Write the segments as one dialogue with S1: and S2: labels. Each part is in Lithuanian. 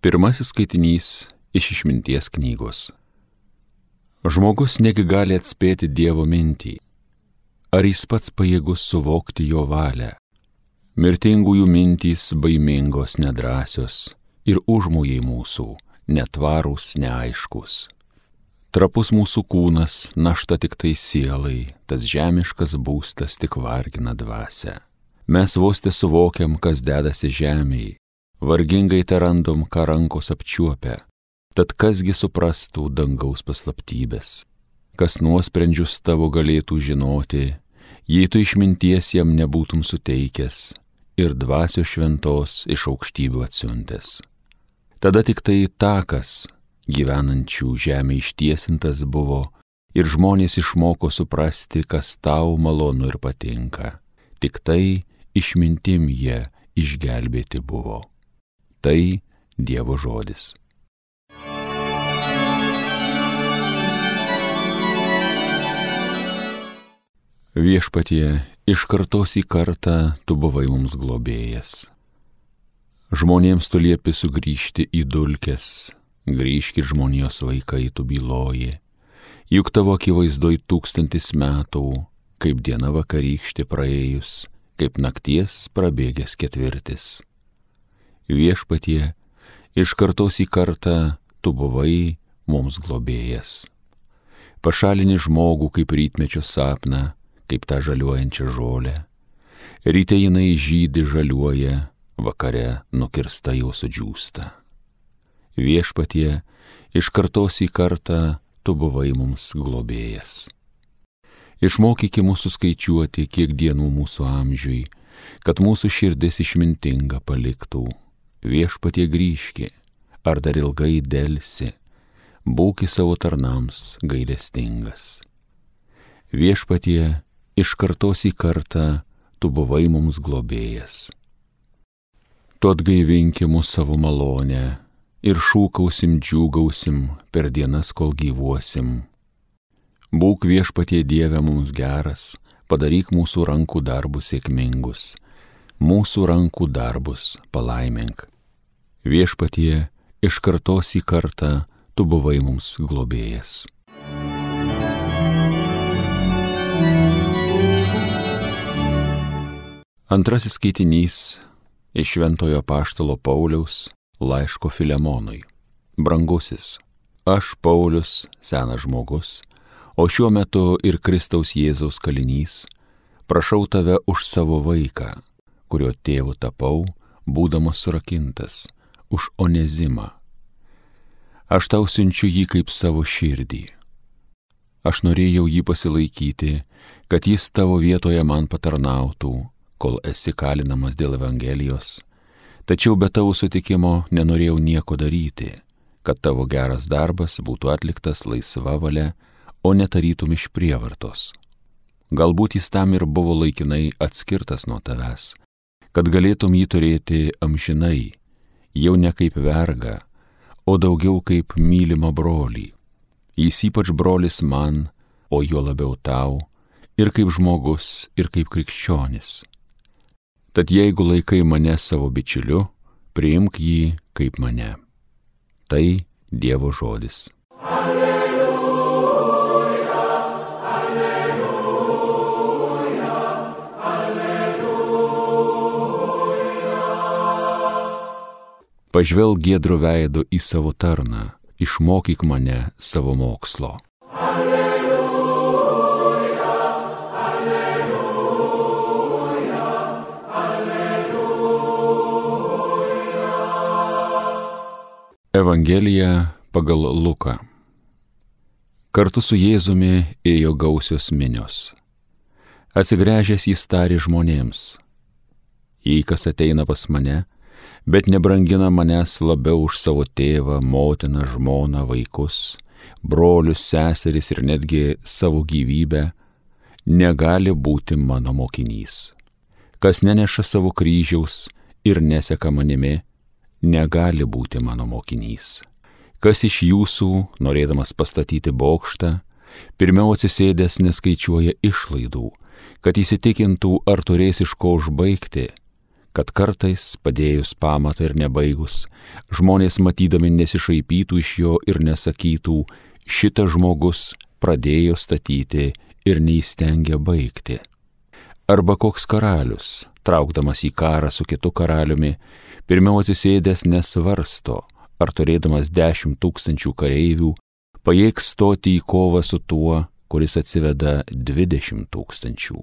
S1: Pirmasis skaitinys iš išminties knygos. Žmogus negi gali atspėti Dievo mintį. Ar jis pats pajėgus suvokti jo valią? Mirtingųjų mintys baimingos, nedrasios ir užmojai mūsų, netvarūs, neaiškus. Trapus mūsų kūnas, našta tik tai sielai, tas žemiškas būstas tik vargina dvasę. Mes vos te suvokiam, kas dedasi žemėje, vargingai te random, ką rankos apčiuopia, tad kasgi suprastų dangaus paslaptybės, kas nuosprendžius tavo galėtų žinoti, jei tu išminties jam nebūtum suteikęs ir dvasio šventos iš aukštybių atsiuntęs. Tada tik tai takas, gyvenančių žemė ištiesintas buvo ir žmonės išmoko suprasti, kas tau malonu ir patinka. Tik tai išmintim jie išgelbėti buvo. Tai Dievo žodis. Viešpatie, iš kartos į kartą tu buvai mums globėjas. Žmonėms tu liepi sugrįžti į dulkes, grįžkit žmonijos vaikai, tu byloji, juk tavo akivaizdoj tūkstantis metų, kaip diena vakarykštė praėjus, kaip nakties prabėgęs ketvirtis. Viešpatie, iš kartos į kartą tu buvai mums globėjas. Pašalini žmogų kaip rytmečio sapną, kaip tą žaliuojančią žolę. Ryte jinai žydi žaliuoja, vakare nukirsta jau sudžiūsta viešpatie, iš kartos į kartą tu buvai mums globėjas. Išmokyki mūsų skaičiuoti, kiek dienų mūsų amžiui, kad mūsų širdis išmintinga paliktų. Viešpatie grįžki, ar dar ilgai dėlsi, būki savo tarnams gailestingas. Viešpatie, iš kartos į kartą tu buvai mums globėjas. Tu atgaivinki mūsų savo malonę ir šūkausim, džiūgausim per dienas, kol gyvuosim. Būk viešpatie Dieve mums geras, padaryk mūsų rankų darbus sėkmingus, mūsų rankų darbus palaimink. Viešpatie, iš kartos į kartą tu buvai mums globėjas. Antrasis skaitinys iš Šventojo Paštalo Pauliaus laiško Filemonui. Brangusis, aš Paulius, senas žmogus, o šiuo metu ir Kristaus Jėzaus kalinys, prašau tave už savo vaiką, kurio tėvu tapau, būdamas surakintas, už onezimą. Aš tau siunčiu jį kaip savo širdį. Aš norėjau jį pasilaikyti, kad jis tavo vietoje man patarnautų, kol esi kalinamas dėl Evangelijos Tačiau be tavo sutikimo nenorėjau nieko daryti, kad tavo geras darbas būtų atliktas laisva valia, o netarytum iš prievartos. Galbūt jis tam ir buvo laikinai atskirtas nuo tavęs, kad galėtum jį turėti amžinai, jau ne kaip verga, o daugiau kaip mylimą brolį. Jis ypač brolis man, o juo labiau tau, ir kaip žmogus, ir kaip krikščionis. Tad jeigu laikai mane savo bičiuliu, priimk jį kaip mane. Tai Dievo žodis. Alleluja, Pažvelg gėdrų veido į savo tarną, išmokyk mane savo mokslo. Evangelija pagal Luką. Kartu su Jėzumi ėjo gausios minios. Atsigręžęs jis tari žmonėms. Jei kas ateina pas mane, bet nebrangina manęs labiau už savo tėvą, motiną, žmoną, vaikus, brolius, seseris ir netgi savo gyvybę, negali būti mano mokinys. Kas neneša savo kryžiaus ir neseka manimi, negali būti mano mokinys. Kas iš jūsų, norėdamas pastatyti bokštą, pirmiau atsisėdęs neskaičiuoja išlaidų, kad įsitikintų, ar turės iš ko užbaigti, kad kartais, padėjus pamatą ir nebaigus, žmonės matydami nesišaipytų iš jo ir nesakytų, šitas žmogus pradėjo statyti ir neįstengia baigti. Arba koks karalius, traukdamas į karą su kitu karaliumi, pirmiau atsisėdęs nesvarsto, ar turėdamas dešimt tūkstančių kareivių, pajėgs stoti į kovą su tuo, kuris atsiveda dvidešimt tūkstančių.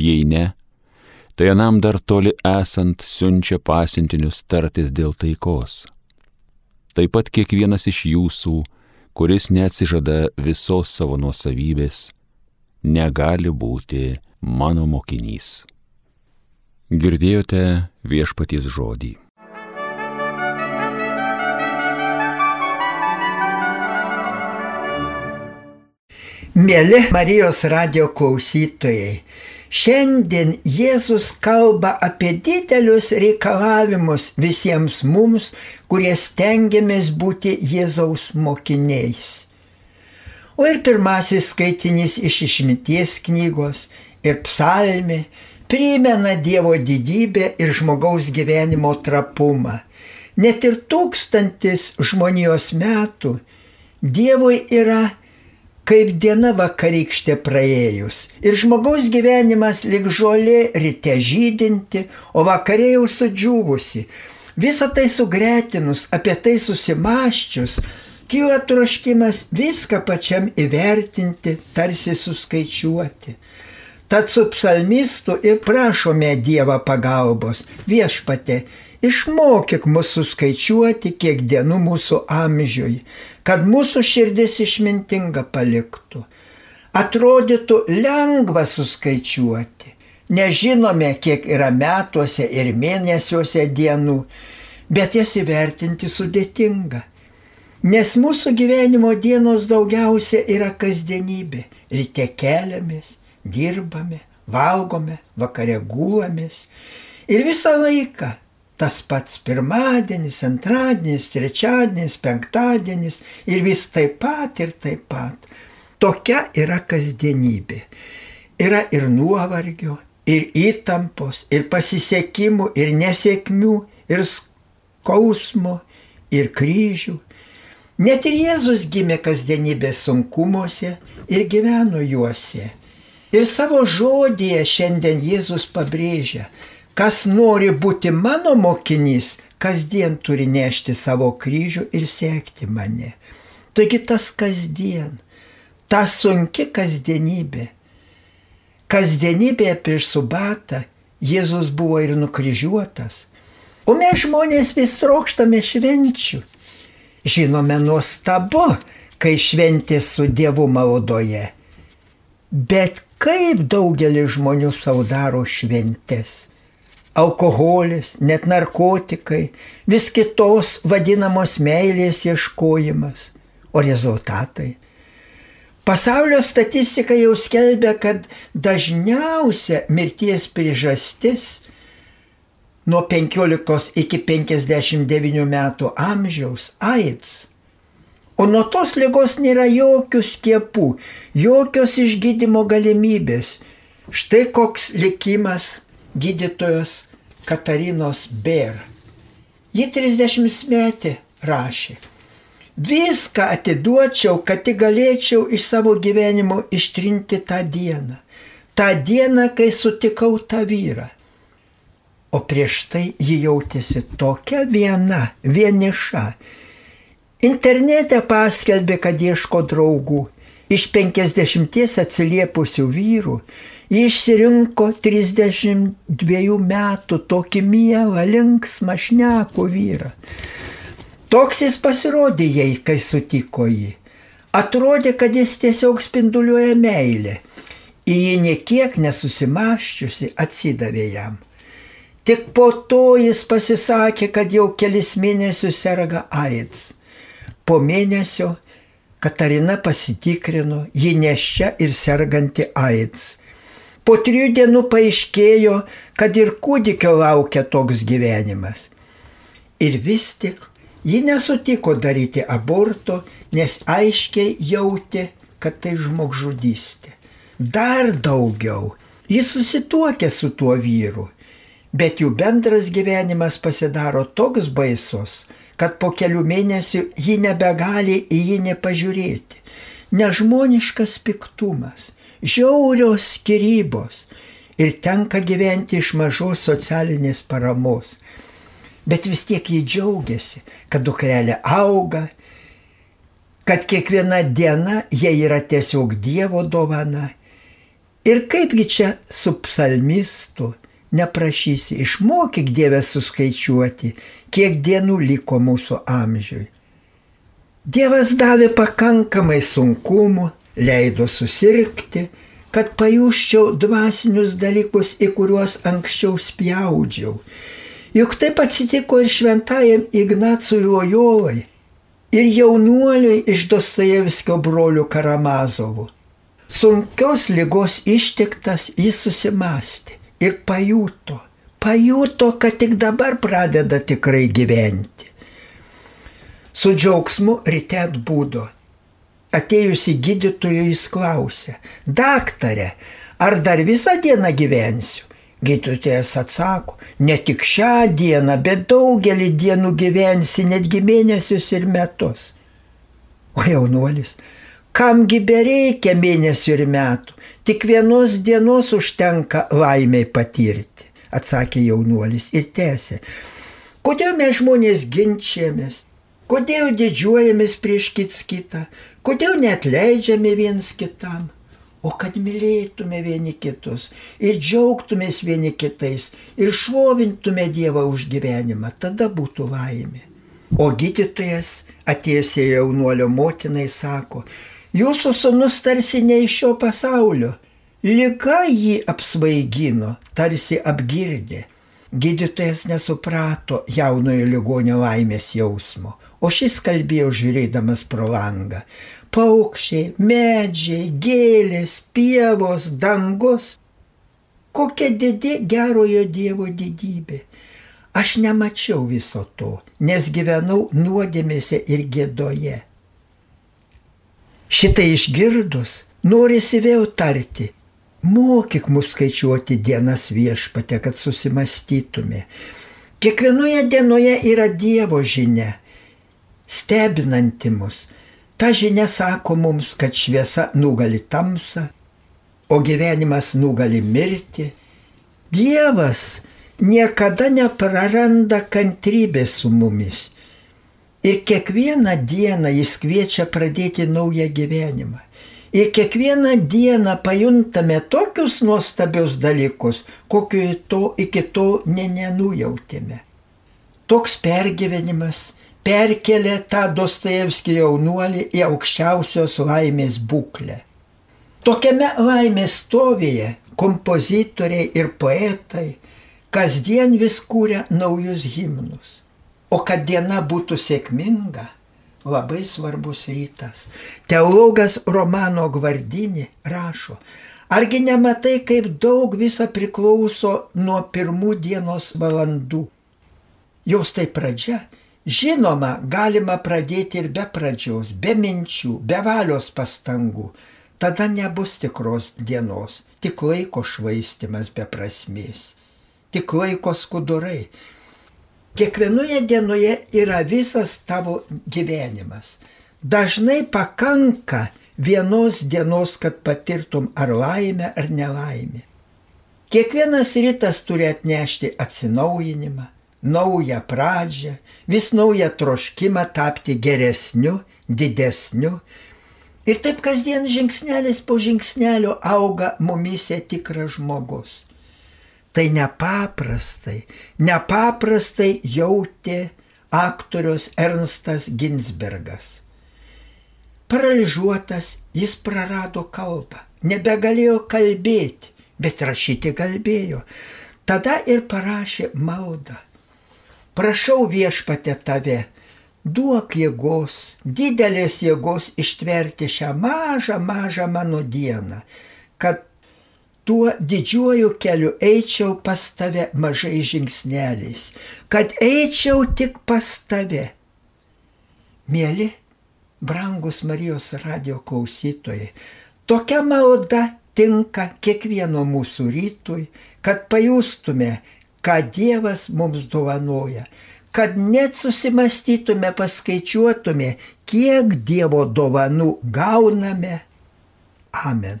S1: Jei ne, tai anam dar toli esant siunčia pasintinius tartis dėl taikos. Taip pat kiekvienas iš jūsų, kuris neatsižada visos savo nuosavybės, negali būti mano mokinys. Girdėjote viešpaties žodį.
S2: Mėly Marijos radio klausytojai, šiandien Jėzus kalba apie didelius reikalavimus visiems mums, kurie stengiamės būti Jėzaus mokiniais. O ir pirmasis skaitinys iš išminties knygos ir psalmė primena Dievo didybę ir žmogaus gyvenimo trapumą. Net ir tūkstantis žmonijos metų Dievui yra kaip diena vakarykštė praėjus. Ir žmogaus gyvenimas lik žolė ryte žydinti, o vakarė jau sudžiūvusi. Visą tai sugretinus, apie tai susimaščius, kyla troškimas viską pačiam įvertinti, tarsi suskaičiuoti. Tad su psalmistu ir prašome Dievą pagalbos. Viešpate, išmokyk mūsų skaičiuoti, kiek dienų mūsų amžiui, kad mūsų širdis išmintinga paliktų. Atrodytų lengva suskaičiuoti. Nežinome, kiek yra metuose ir mėnesiuose dienų, bet jas įvertinti sudėtinga. Nes mūsų gyvenimo dienos daugiausia yra kasdienybė. Ryte keliamės, dirbame, valgome, vakare gulamės. Ir visą laiką tas pats pirmadienis, antradienis, trečiadienis, penktadienis ir vis taip pat ir taip pat. Tokia yra kasdienybė. Yra ir nuovargio, ir įtampos, ir pasisekimų, ir nesėkmių, ir skausmo, ir kryžių. Net ir Jėzus gimė kasdienybės sunkumuose ir gyveno juose. Ir savo žodėje šiandien Jėzus pabrėžia, Kas nori būti mano mokinys, kasdien turi nešti savo kryžių ir sekti mane. Taigi tas kasdien, ta sunki kasdienybė. Kasdienybėje prieš subatą Jėzus buvo ir nukryžiuotas. O mes žmonės vis trokštame švenčių. Žinome nuostabu, kai šventės su Dievu maldoje. Bet kaip daugelis žmonių savo daro šventės alkoholis, net narkotikai, vis kitos vadinamos meilės ieškojimas. O rezultatai? Pasaulio statistika jau skelbia, kad dažniausia mirties priežastis nuo 15 iki 59 metų amžiaus - AIDS. O nuo tos lygos nėra jokių skiepų, jokios išgydymo galimybės. Štai koks likimas gydytojos Katarinos Bėr. Ji 30 metį rašė. Viską atiduočiau, kad tik galėčiau iš savo gyvenimo ištrinti tą dieną. Ta diena, kai sutikau tą vyrą. O prieš tai ji jautėsi tokia viena, vieniša. Internete paskelbė, kad ieško draugų. Iš penkisdešimties atsiliepusių vyrų Išsirinko 32 metų tokį mielą, linksmą šnekų vyrą. Toks jis pasirodė jai, kai sutiko jį. Atrodė, kad jis tiesiog spinduliuoja meilę. Ir ji niekiek nesusimaščiusi atsidavė jam. Tik po to jis pasisakė, kad jau kelis mėnesius serga AIDS. Po mėnesio Katarina pasitikrino, ji neščia ir serganti AIDS. Po trijų dienų paaiškėjo, kad ir kūdikio laukia toks gyvenimas. Ir vis tik ji nesutiko daryti aborto, nes aiškiai jautė, kad tai žmogžudystė. Dar daugiau, jis susituokė su tuo vyru. bet jų bendras gyvenimas pasidaro toks baisus, kad po kelių mėnesių ji nebegali į jį nepažiūrėti. Nežmoniškas piktumas, žiaurios skirybos ir tenka gyventi iš mažos socialinės paramos. Bet vis tiek jį džiaugiasi, kad dukrelė auga, kad kiekviena diena jie yra tiesiog Dievo dovana. Ir kaipgi čia su psalmistu neprašysi, išmokyk Dievę suskaičiuoti, kiek dienų liko mūsų amžiui. Dievas davė pakankamai sunkumų, leido susirgti, kad pajuščiau dvasinius dalykus, į kuriuos anksčiau spjaudžiau. Juk taip atsitiko ir šventajam Ignacui Lojolai, ir jaunuoliui iš Dostojevskio brolių Karamazovų. Sunkios lygos ištiktas jis susimastė ir pajuto, pajuto, kad tik dabar pradeda tikrai gyventi. Su džiaugsmu ryte atbūdo. Atėjusi gydytojui jis klausė, daktarė, ar dar visą dieną gyvensiu? Gydytojas atsako, ne tik šią dieną, bet daugelį dienų gyvensi, netgi mėnesius ir metus. O jaunuolis, kamgi bereikia mėnesių ir metų, tik vienos dienos užtenka laimiai patirti, atsakė jaunuolis ir tęsė. Kodėl mes žmonės ginčiamės, kodėl didžiuojamės prieš kits kitą, kodėl net leidžiame viens kitam, o kad mylėtume vieni kitus ir džiaugtumės vieni kitais ir šlovintume Dievą už gyvenimą, tada būtų laimė. O gydytojas, atėjęs į jaunuolio motinai, sako, jūsų sunus tarsi ne iš šio pasaulio, lyga jį apsvaigino, tarsi apgirdė. Gydytojas nesuprato jaunojo ligonio laimės jausmo, o šis kalbėjo žiūrėdamas pro langą paukščiai, medžiai, gėlės, pievos, dangus. Kokia didi gerojo Dievo didybė. Aš nemačiau viso to, nes gyvenau nuodėmėse ir gėdoje. Šitai išgirdus, norisi vėl tarti, mokyk mus skaičiuoti dienas viešpate, kad susimastytume. Kiekvienoje dienoje yra Dievo žinia, stebinanti mus, Ta žinia sako mums, kad šviesa nugali tamsą, o gyvenimas nugali mirti. Dievas niekada nepraranda kantrybės su mumis. Ir kiekvieną dieną jis kviečia pradėti naują gyvenimą. Ir kiekvieną dieną pajuntame tokius nuostabius dalykus, kokiu to iki tol ne nenujautėme. Toks pergyvenimas perkelė tą Dostojevskį jaunuolį į aukščiausios laimės būklę. Tokiame laimės stovėje kompozitoriai ir poetai kasdien vis kūrė naujus himnus. O kad diena būtų sėkminga, labai svarbus rytas. Teologas Romano Gvardinį rašo, argi nematai, kaip daug visa priklauso nuo pirmų dienos valandų. Jos tai pradžia Žinoma, galima pradėti ir be pradžios, be minčių, be valios pastangų. Tada nebus tikros dienos, tik laiko švaistimas be prasmės, tik laiko skudurai. Kiekvienoje dienoje yra visas tavo gyvenimas. Dažnai pakanka vienos dienos, kad patirtum ar laimę, ar nelaimę. Kiekvienas rytas turi atnešti atsinaujinimą, naują pradžią, vis naują troškimą tapti geresniu, didesniu. Ir taip kasdien žingsnelis po žingsnelio auga mumise tikras žmogus. Tai nepaprastai, nepaprastai jautė aktorius Ernstas Ginsbergas. Paralyžiuotas jis prarado kalbą, nebegalėjo kalbėti, bet rašyti kalbėjo. Tada ir parašė maldą prašau viešpatė tave, duok jėgos, didelės jėgos ištverti šią mažą, mažą mano dieną, kad tuo didžiuoju keliu eičiau pas tave mažai žingsneliais, kad eičiau tik pas tave. Mėly, brangus Marijos radio klausytojai, tokia malda tinka kiekvieno mūsų rytui, kad pajustume, ką Dievas mums dovanoja, kad net susimastytume, paskaičiuotume, kiek Dievo dovanų gauname. Amen.